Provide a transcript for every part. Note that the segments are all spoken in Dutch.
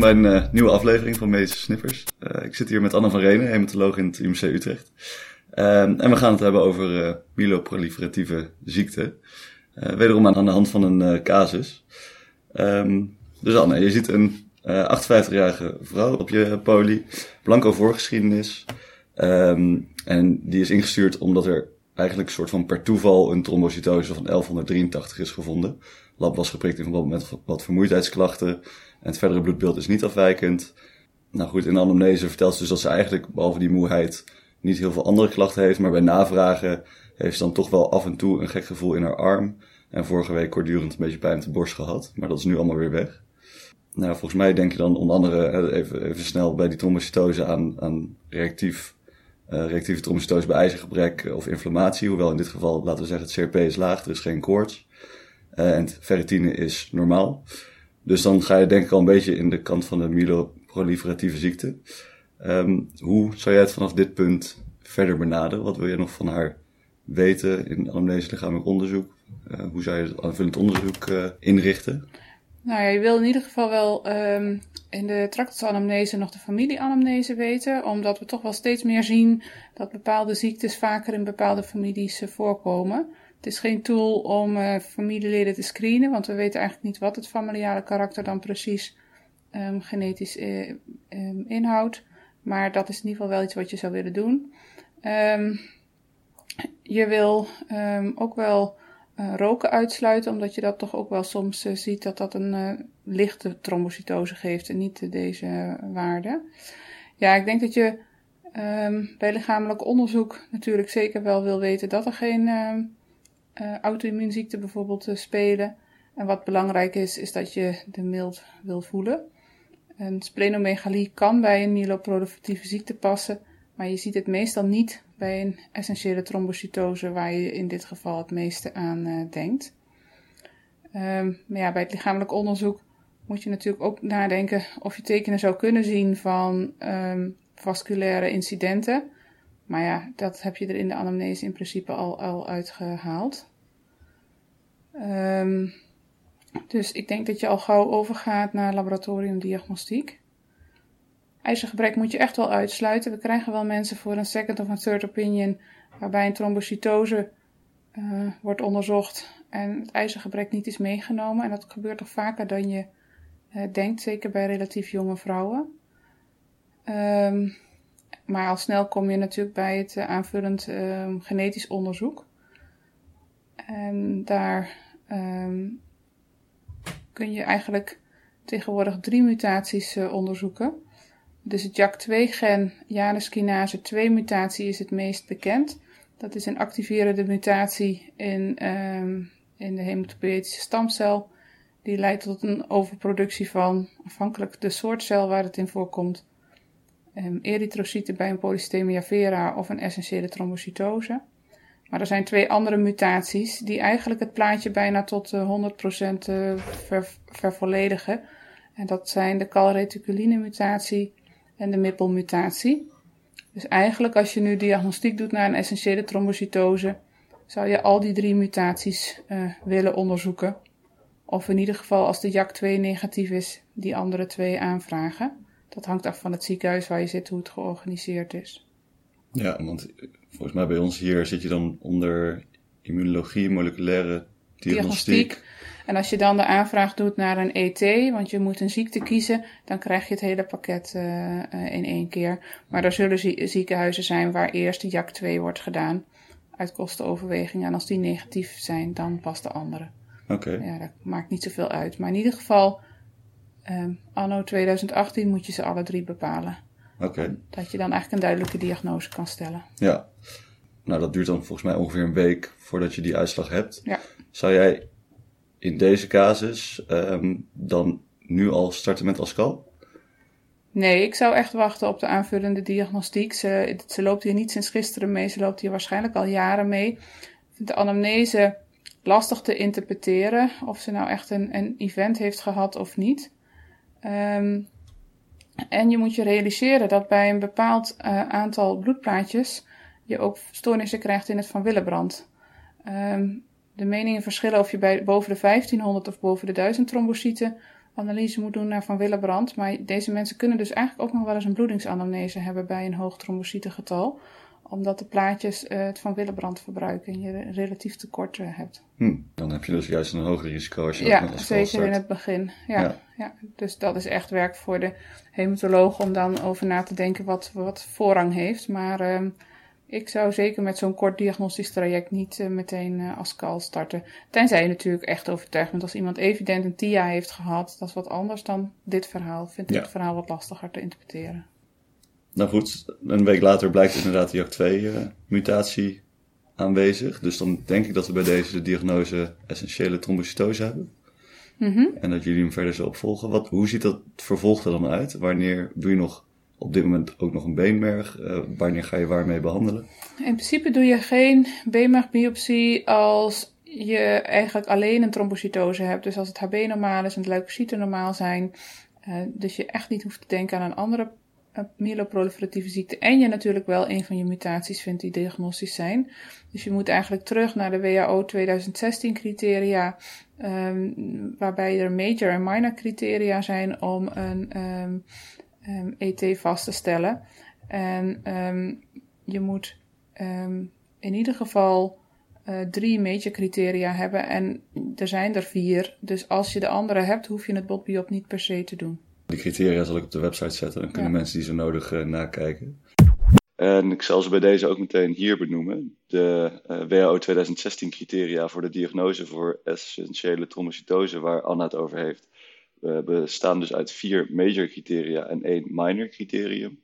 welkom bij een uh, nieuwe aflevering van Medische Snippers. Uh, ik zit hier met Anne van Renen, hematoloog in het UMC Utrecht. Uh, en we gaan het hebben over uh, myeloproliferatieve ziekte. wederom aan de hand van een casus. Um, dus Anne, je ziet een 58-jarige vrouw op je poli, blanco voorgeschiedenis. Um, en die is ingestuurd omdat er eigenlijk een soort van per toeval een trombocytose van 1183 is gevonden. Lab was geprikt in verband met wat vermoeidheidsklachten. En het verdere bloedbeeld is niet afwijkend. Nou goed, in de anamnese vertelt ze dus dat ze eigenlijk, behalve die moeheid, niet heel veel andere klachten heeft. Maar bij navragen heeft ze dan toch wel af en toe een gek gevoel in haar arm. En vorige week kortdurend een beetje pijn op de borst gehad. Maar dat is nu allemaal weer weg. Nou, volgens mij denk je dan onder andere, even, even snel bij die trombocytose aan, aan reactief reactieve trombocytose bij ijzergebrek of inflammatie. Hoewel in dit geval, laten we zeggen, het CRP is laag, er is geen koorts. Uh, en ferritine is normaal. Dus dan ga je denk ik al een beetje in de kant van de myeloproliferatieve ziekte. Um, hoe zou jij het vanaf dit punt verder benaderen? Wat wil je nog van haar weten in anamnese lichamelijk onderzoek? Hoe zou je het aanvullend onderzoek inrichten? Nou ja, je wil in ieder geval wel um, in de tractasanamnese nog de familieanamnese weten, omdat we toch wel steeds meer zien dat bepaalde ziektes vaker in bepaalde families uh, voorkomen. Het is geen tool om uh, familieleden te screenen, want we weten eigenlijk niet wat het familiale karakter dan precies um, genetisch uh, um, inhoudt. Maar dat is in ieder geval wel iets wat je zou willen doen. Um, je wil ook wel uh, roken uitsluiten, omdat je dat toch ook wel soms uh, ziet dat dat een uh, lichte trombocytose geeft en niet deze waarde. Ja, ik denk dat je um, bij lichamelijk onderzoek natuurlijk zeker wel wil weten dat er geen uh, auto-immuunziekten bijvoorbeeld spelen. En wat belangrijk is, is dat je de mild wil voelen. Een splenomegalie kan bij een myeloproliferative ziekte passen, maar je ziet het meestal niet bij een essentiële trombocytose waar je in dit geval het meeste aan uh, denkt. Um, maar ja, bij het lichamelijk onderzoek moet je natuurlijk ook nadenken of je tekenen zou kunnen zien van um, vasculaire incidenten. Maar ja, dat heb je er in de anamnese in principe al, al uitgehaald. Um, dus ik denk dat je al gauw overgaat naar laboratoriumdiagnostiek. IJzergebrek moet je echt wel uitsluiten. We krijgen wel mensen voor een second of een third opinion waarbij een trombocytose uh, wordt onderzocht en het ijzergebrek niet is meegenomen. En dat gebeurt toch vaker dan je uh, denkt, zeker bij relatief jonge vrouwen. Um, maar al snel kom je natuurlijk bij het uh, aanvullend um, genetisch onderzoek. En daar um, kun je eigenlijk tegenwoordig drie mutaties onderzoeken. Dus het JAK2-gen Janus 2 mutatie is het meest bekend. Dat is een activerende mutatie in, um, in de hematopoietische stamcel. Die leidt tot een overproductie van, afhankelijk de soort cel waar het in voorkomt, um, erytrocyten bij een polycythemia vera of een essentiële trombocytose. Maar er zijn twee andere mutaties die eigenlijk het plaatje bijna tot uh, 100% uh, ver, vervolledigen. En dat zijn de calreticuline mutatie en de MIPPEL-mutatie. Dus eigenlijk als je nu diagnostiek doet naar een essentiële trombocytose, zou je al die drie mutaties uh, willen onderzoeken. Of in ieder geval als de JAK2 negatief is, die andere twee aanvragen. Dat hangt af van het ziekenhuis waar je zit, hoe het georganiseerd is. Ja, want volgens mij bij ons hier zit je dan onder immunologie, moleculaire diagnostiek. diagnostiek en als je dan de aanvraag doet naar een ET, want je moet een ziekte kiezen, dan krijg je het hele pakket uh, in één keer. Maar er zullen ziekenhuizen zijn waar eerst de JAK2 wordt gedaan, uit kostenoverweging. En als die negatief zijn, dan pas de andere. Oké. Ja, dat maakt niet zoveel uit. Maar in ieder geval, um, anno 2018 moet je ze alle drie bepalen. Oké. Dat je dan eigenlijk een duidelijke diagnose kan stellen. Ja. Nou, dat duurt dan volgens mij ongeveer een week voordat je die uitslag hebt. Ja. Zou jij in deze casus um, dan nu al starten met ASCAL? Nee, ik zou echt wachten op de aanvullende diagnostiek. Ze, ze loopt hier niet sinds gisteren mee, ze loopt hier waarschijnlijk al jaren mee. Vind de anamnese lastig te interpreteren of ze nou echt een, een event heeft gehad of niet. Um, en je moet je realiseren dat bij een bepaald uh, aantal bloedplaatjes je ook stoornissen krijgt in het van Willebrand. Um, de meningen verschillen of je bij boven de 1500 of boven de 1000 trombocyten analyse moet doen naar Van Willebrand. Maar deze mensen kunnen dus eigenlijk ook nog wel eens een bloedingsanamnese hebben bij een hoog trombocytegetal. Omdat de plaatjes uh, het Van Willebrand verbruiken en je relatief tekort uh, hebt. Hm, dan heb je dus juist een hoger risico als je ja, zeker in het begin. Ja, ja. ja, Dus dat is echt werk voor de hematoloog om dan over na te denken wat, wat voorrang heeft. Maar... Uh, ik zou zeker met zo'n kort diagnostisch traject niet uh, meteen uh, ASCAL starten. Tenzij je natuurlijk echt overtuigd bent. Als iemand evident een TIA heeft gehad, dat is wat anders dan dit verhaal. Vind ik ja. het verhaal wat lastiger te interpreteren. Nou goed, een week later blijkt inderdaad die JAK2-mutatie uh, aanwezig. Dus dan denk ik dat we bij deze de diagnose essentiële trombocytose hebben. Mm -hmm. En dat jullie hem verder zullen opvolgen. Wat, hoe ziet dat vervolg er dan uit? Wanneer doe je nog op dit moment ook nog een beenmerg. Uh, wanneer ga je waarmee behandelen? In principe doe je geen beenmergbiopsie als je eigenlijk alleen een trombocytose hebt. Dus als het HB normaal is en de leukocyten normaal zijn. Uh, dus je echt niet hoeft te denken aan een andere uh, myeloproliferatieve ziekte. En je natuurlijk wel een van je mutaties vindt die diagnostisch zijn. Dus je moet eigenlijk terug naar de WHO 2016 criteria. Um, waarbij er major en minor criteria zijn om een... Um, um, ET vast te stellen. En um, je moet um, in ieder geval uh, drie major criteria hebben en er zijn er vier. Dus als je de andere hebt, hoef je het botbiop niet per se te doen. Die criteria zal ik op de website zetten, dan kunnen ja. mensen die zo nodig uh, nakijken. En ik zal ze bij deze ook meteen hier benoemen. De uh, WHO 2016 criteria voor de diagnose voor essentiële trombocytose, waar Anna het over heeft we bestaan dus uit vier major criteria en één minor criterium.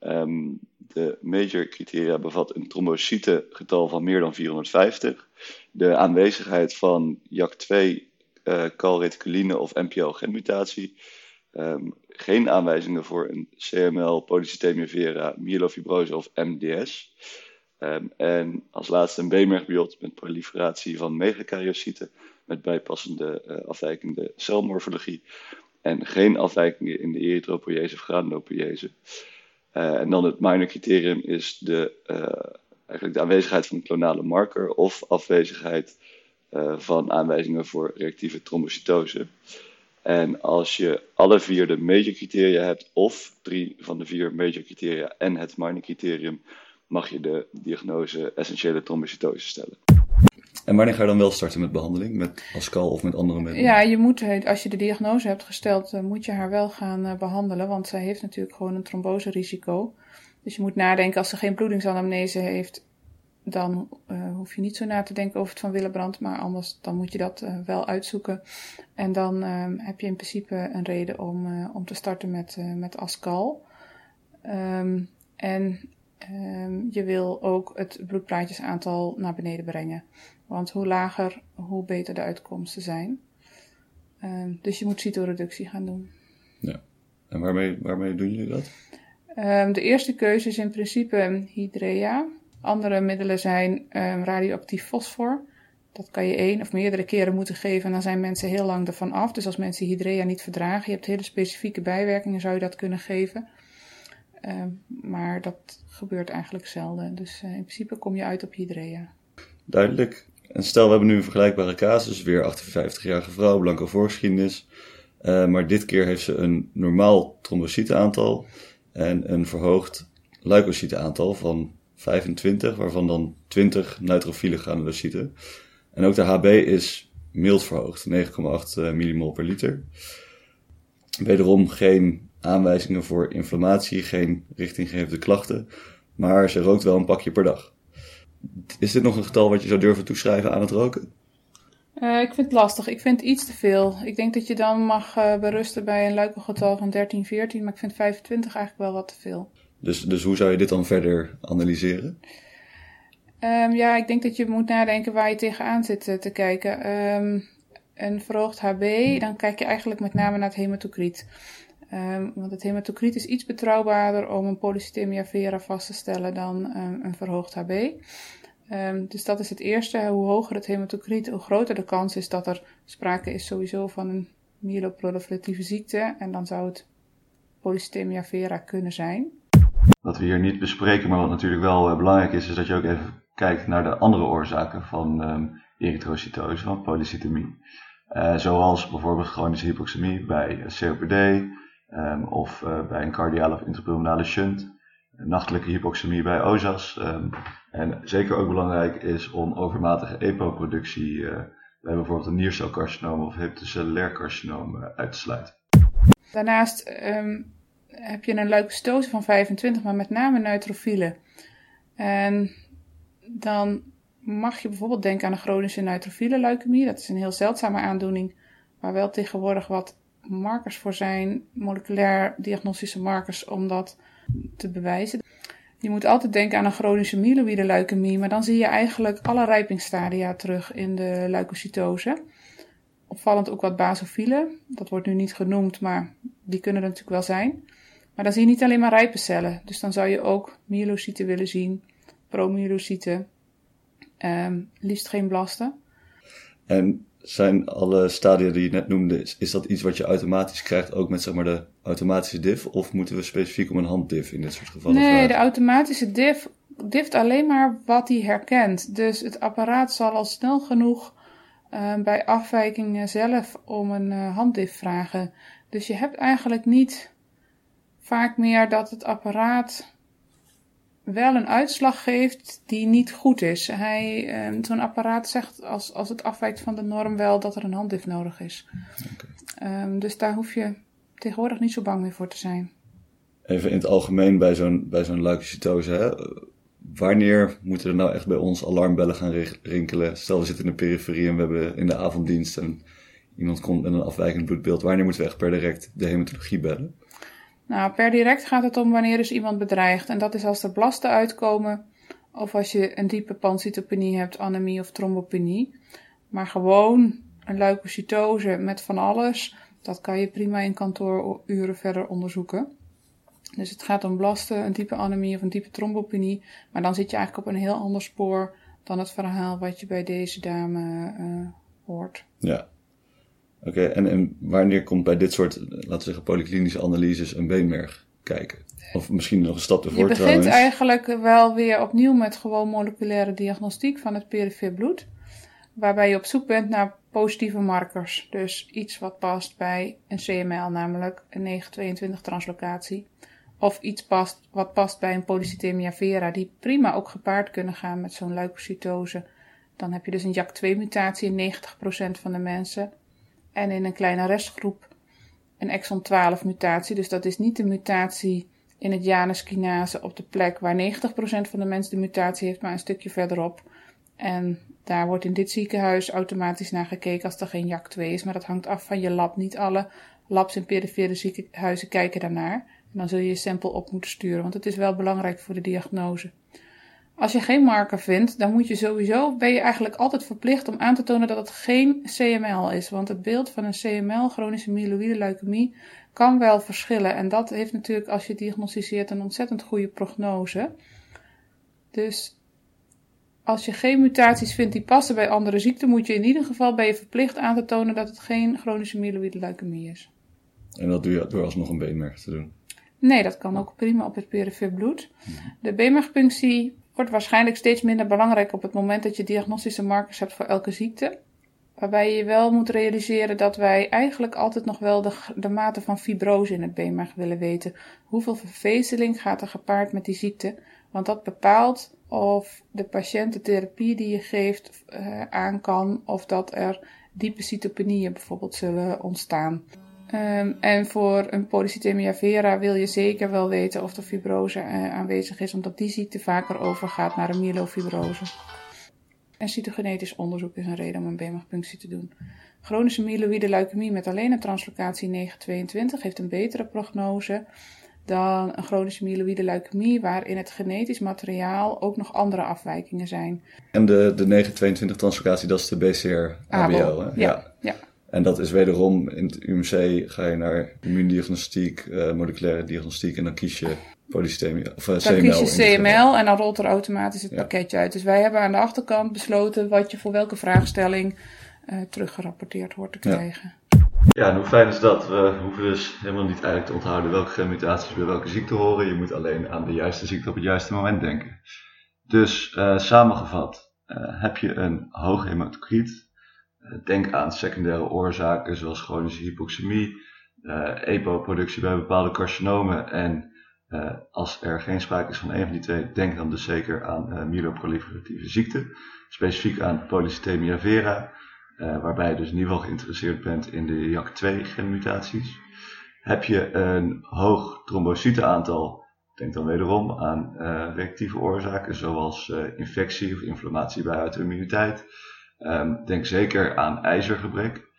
Um, de major criteria bevat een trombocytegetal van meer dan 450. De aanwezigheid van JAK2, uh, calreticuline of MPL-genmutatie. Um, geen aanwijzingen voor een CML, polycythemia vera, myelofibrose of MDS. Um, en als laatste een B-mergbiot met proliferatie van megakaryocyten met bijpassende uh, afwijkende celmorfologie en geen afwijkingen in de erythropoïese of granulopoïese. Uh, en dan het minor criterium is de, uh, eigenlijk de aanwezigheid van een klonale marker of afwezigheid van aanwijzingen voor reactieve trombocytose. En als je alle vier de major criteria hebt, of drie van de vier major criteria en het minor criterium, mag je de diagnose essentiële trombocytose stellen. En wanneer ga je dan wel starten met behandeling? Met Ascal of met andere middelen? Ja, je moet, als je de diagnose hebt gesteld, moet je haar wel gaan behandelen. Want zij heeft natuurlijk gewoon een tromboserisico. Dus je moet nadenken, als ze geen bloedingsanamnese heeft, dan uh, hoef je niet zo na te denken over het van Willebrand. Maar anders, dan moet je dat uh, wel uitzoeken. En dan uh, heb je in principe een reden om, om te starten met, met Ascal. Um, en um, je wil ook het bloedplaatjesaantal naar beneden brengen. Want hoe lager, hoe beter de uitkomsten zijn. Um, dus je moet cytoreductie gaan doen. Ja, en waarmee, waarmee doen jullie dat? Um, de eerste keuze is in principe hydrea. Andere middelen zijn radioactief fosfor. Dat kan je één of meerdere keren moeten geven en dan zijn mensen heel lang ervan af. Dus als mensen hydrea niet verdragen, je hebt hele specifieke bijwerkingen, zou je dat kunnen geven. Maar dat gebeurt eigenlijk zelden. Dus uh, in principe kom je uit op hydrea. Duidelijk. En stel, we hebben nu een vergelijkbare casus, weer 58-jarige vrouw, blanke voorgeschiedenis. Uh, maar dit keer heeft ze een normaal trombocyteaantal en een verhoogd leukocyteaantal van 25, waarvan dan 20 neutrofiele granulocyten. En ook de HB is mild verhoogd, 9,8 millimol per liter. Wederom geen aanwijzingen voor inflammatie, geen richtinggevende klachten, maar ze rookt wel een pakje per dag. Is dit nog een getal wat je zou durven toeschrijven aan het roken? Uh, ik vind het lastig. Ik vind iets te veel. Ik denk dat je dan mag uh, berusten bij een leukelgetal van 13, 14, maar ik vind 25 eigenlijk wel wat te veel. Dus, dus hoe zou je dit dan verder analyseren? Um, ja, ik denk dat je moet nadenken waar je tegenaan zit uh, te kijken. Um, een verhoogd HB, dan kijk je eigenlijk met name naar het hematocriet. Um, want het hematocriet is iets betrouwbaarder om een polycythemia vera vast te stellen dan um, een verhoogd HB. Um, dus dat is het eerste. Hoe hoger het hematocriet, hoe groter de kans is dat er sprake is sowieso van een myeloproliferatieve ziekte. En dan zou het polycythemia vera kunnen zijn. Wat we hier niet bespreken, maar wat natuurlijk wel uh, belangrijk is, is dat je ook even kijkt naar de andere oorzaken van erythrocytose, van polycythemie. zoals bijvoorbeeld chronische hypoxemie bij COPD um, of bij een cardiale of intrapulmonale shunt nachtelijke hypoxemie bij OJAS. Um, en zeker ook belangrijk is om overmatige EPO-productie uh, bij bijvoorbeeld een niercelcarcinoom of hepatocellulair carcinoom uh, uit te sluiten. Daarnaast um, heb je een leukocytose van 25, maar met name neutrofielen. En dan mag je bijvoorbeeld denken aan een chronische neutrofiele leukemie. Dat is een heel zeldzame aandoening, waar wel tegenwoordig wat markers voor zijn, moleculair diagnostische markers, om dat te bewijzen. Je moet altijd denken aan een chronische myeloïde leukemie, maar dan zie je eigenlijk alle rijpingsstadia terug in de leukocytose. Opvallend ook wat basofielen, dat wordt nu niet genoemd, maar die kunnen er natuurlijk wel zijn. Maar dan zie je niet alleen maar rijpe cellen, dus dan zou je ook myelocyten willen zien, promyelocyten, ehm, liefst geen blasten. En zijn alle stadia die je net noemde, is, is, dat iets wat je automatisch krijgt ook met zeg maar de automatische diff? Of moeten we specifiek om een handdiff in dit soort gevallen Nee, de automatische diff difft alleen maar wat hij herkent. Dus het apparaat zal al snel genoeg uh, bij afwijkingen zelf om een uh, handdiff vragen. Dus je hebt eigenlijk niet vaak meer dat het apparaat wel een uitslag geeft die niet goed is. Hij, eh, zo'n apparaat zegt als, als het afwijkt van de norm wel dat er een handdiff nodig is. Okay. Um, dus daar hoef je tegenwoordig niet zo bang meer voor te zijn. Even in het algemeen bij zo'n, bij zo'n leukocytose, hè? wanneer moeten er nou echt bij ons alarmbellen gaan rinkelen? Stel we zitten in de periferie en we hebben in de avonddienst en iemand komt met een afwijkend bloedbeeld. Wanneer moeten we echt per direct de hematologie bellen? Nou, per direct gaat het om wanneer is iemand bedreigd. En dat is als er blasten uitkomen of als je een diepe pancytopenie hebt, anemie of trombopenie. Maar gewoon een leukocytose met van alles, dat kan je prima in kantooruren verder onderzoeken. Dus het gaat om blasten, een diepe anemie of een diepe trombopenie. Maar dan zit je eigenlijk op een heel ander spoor dan het verhaal wat je bij deze dame uh, hoort. Ja, Oké, en, en wanneer komt bij dit soort, laten we zeggen, polyklinische analyses een beenmerg kijken? Of misschien nog een stap ervoor Je begint eigenlijk wel weer opnieuw met gewoon moleculaire diagnostiek van het perifere bloed. Waarbij je op zoek bent naar positieve markers. Dus iets wat past bij een CML, namelijk een 922 translocatie. Of iets past, wat past bij een polycythemia vera, die prima ook gepaard kunnen gaan met zo'n leukocytose. Dan heb je dus een JAK2-mutatie in 90% van de mensen. En in een kleine restgroep een exon 12 mutatie. Dus dat is niet de mutatie in het Janus op de plek waar 90% van de mensen de mutatie heeft, maar een stukje verderop. En daar wordt in dit ziekenhuis automatisch naar gekeken als er geen JAK2 is. Maar dat hangt af van je lab. Niet alle labs in perifere ziekenhuizen kijken daarnaar. En dan zul je je sample op moeten sturen, want het is wel belangrijk voor de diagnose. Als je geen marker vindt, dan moet je sowieso, ben je eigenlijk altijd verplicht om aan te tonen dat het geen CML is. Want het beeld van een CML, chronische myeloïde leukemie, kan wel verschillen. En dat heeft natuurlijk, als je diagnosticeert, een ontzettend goede prognose. Dus als je geen mutaties vindt die passen bij andere ziekten, moet je in ieder geval ben je verplicht aan te tonen dat het geen chronische myeloïde leukemie is. En dat doe je door alsnog een beenmerg te doen? Nee, dat kan ook prima op het perifere bloed. De beenmergpunctie wordt waarschijnlijk steeds minder belangrijk op het moment dat je diagnostische markers hebt voor elke ziekte. Waarbij je wel moet realiseren dat wij eigenlijk altijd nog wel de, de mate van fibrose in het beenmerg willen weten. Hoeveel vervezeling gaat er gepaard met die ziekte? Want dat bepaalt of de patiënt de therapie die je geeft uh, aan kan, of dat er diepe cytopenieën bijvoorbeeld zullen ontstaan. Um, en voor een polycythemia vera wil je zeker wel weten of er fibrose uh, aanwezig is, omdat die ziekte vaker overgaat naar een myelofibrose. En cytogenetisch onderzoek is een reden om een beenmergpunctie te doen. Chronische myeloïde leukemie met alleen een translocatie 922 heeft een betere prognose dan een chronische myeloïde leukemie, waarin het genetisch materiaal ook nog andere afwijkingen zijn. En de, de 922 translocatie, dat is de BCR-ABL, hè? Ja, ja. En dat is wederom in het UMC ga je naar immuundiagnostiek, uh, moleculaire diagnostiek en dan kies je polycythemia of uh, dan CML. kies je CML en dan rolt er automatisch het pakketje uit. Dus wij hebben aan de achterkant besloten wat je voor welke vraagstelling uh, teruggerapporteerd hoort te krijgen. Ja. en hoe fijn is dat? We hoeven dus helemaal niet eigenlijk te onthouden welke mutaties bij welke ziekte horen. Je moet alleen aan de juiste ziekte op het juiste moment denken. Dus samengevat, heb je een hoog hematocriet denk aan secundaire oorzaken zoals chronische hypoxemie, EPO-productie bij bepaalde carcinomen en als er geen sprake is van een van die twee, denk dan dus zeker aan myeloproliferatieve ziekte, specifiek aan polycythemia vera, waarbij je dus in ieder geval geïnteresseerd bent in de JAK2 genmutaties. Heb je een hoog trombocyteaantal, denk dan wederom aan reactieve oorzaken zoals infectie of inflammatie bij auto-immuniteit. Um, denk zeker aan ijzergebrek.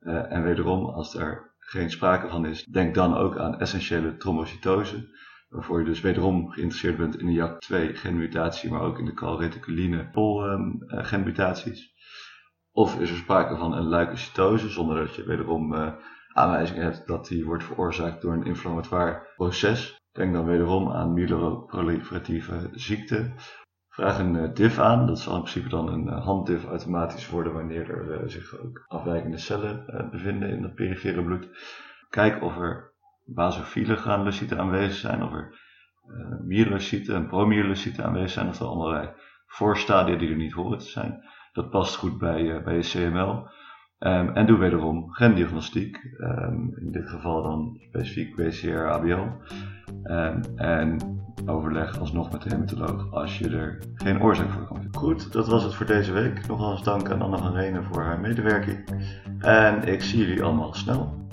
Uh, en wederom, als er geen sprake van is, denk dan ook aan essentiële trombocytose. Waarvoor je dus wederom geïnteresseerd bent in de JAK2 genmutatie, maar ook in de calreticuline pol um, genmutaties. Of is er sprake van een leukocytose, zonder dat je wederom aanwijzingen hebt dat die wordt veroorzaakt door een inflammatoire proces. Denk dan wederom aan myeloproliferatieve ziekte. Vraag een uh, diff aan, dat zal in principe dan een uh, handdiff automatisch worden wanneer er uh, zich ook afwijkende cellen bevinden in het perifere bloed. Kijk of er basofiele granulocyten aanwezig zijn, of er myelocyten en promyelocyten aanwezig zijn, of er allerlei voorstadia die er niet horen te zijn. Dat past goed bij, bij je CML. Um, en doe wederom gendiagnostiek, um, in dit geval dan specifiek BCR-ABL. Ehm, en overleg alsnog met de hematoloog als je er geen oorzaak voor kan vinden. Goed, dat was het voor deze week. Nogmaals dank aan Anne van Renen voor haar medewerking. En ik zie jullie allemaal snel.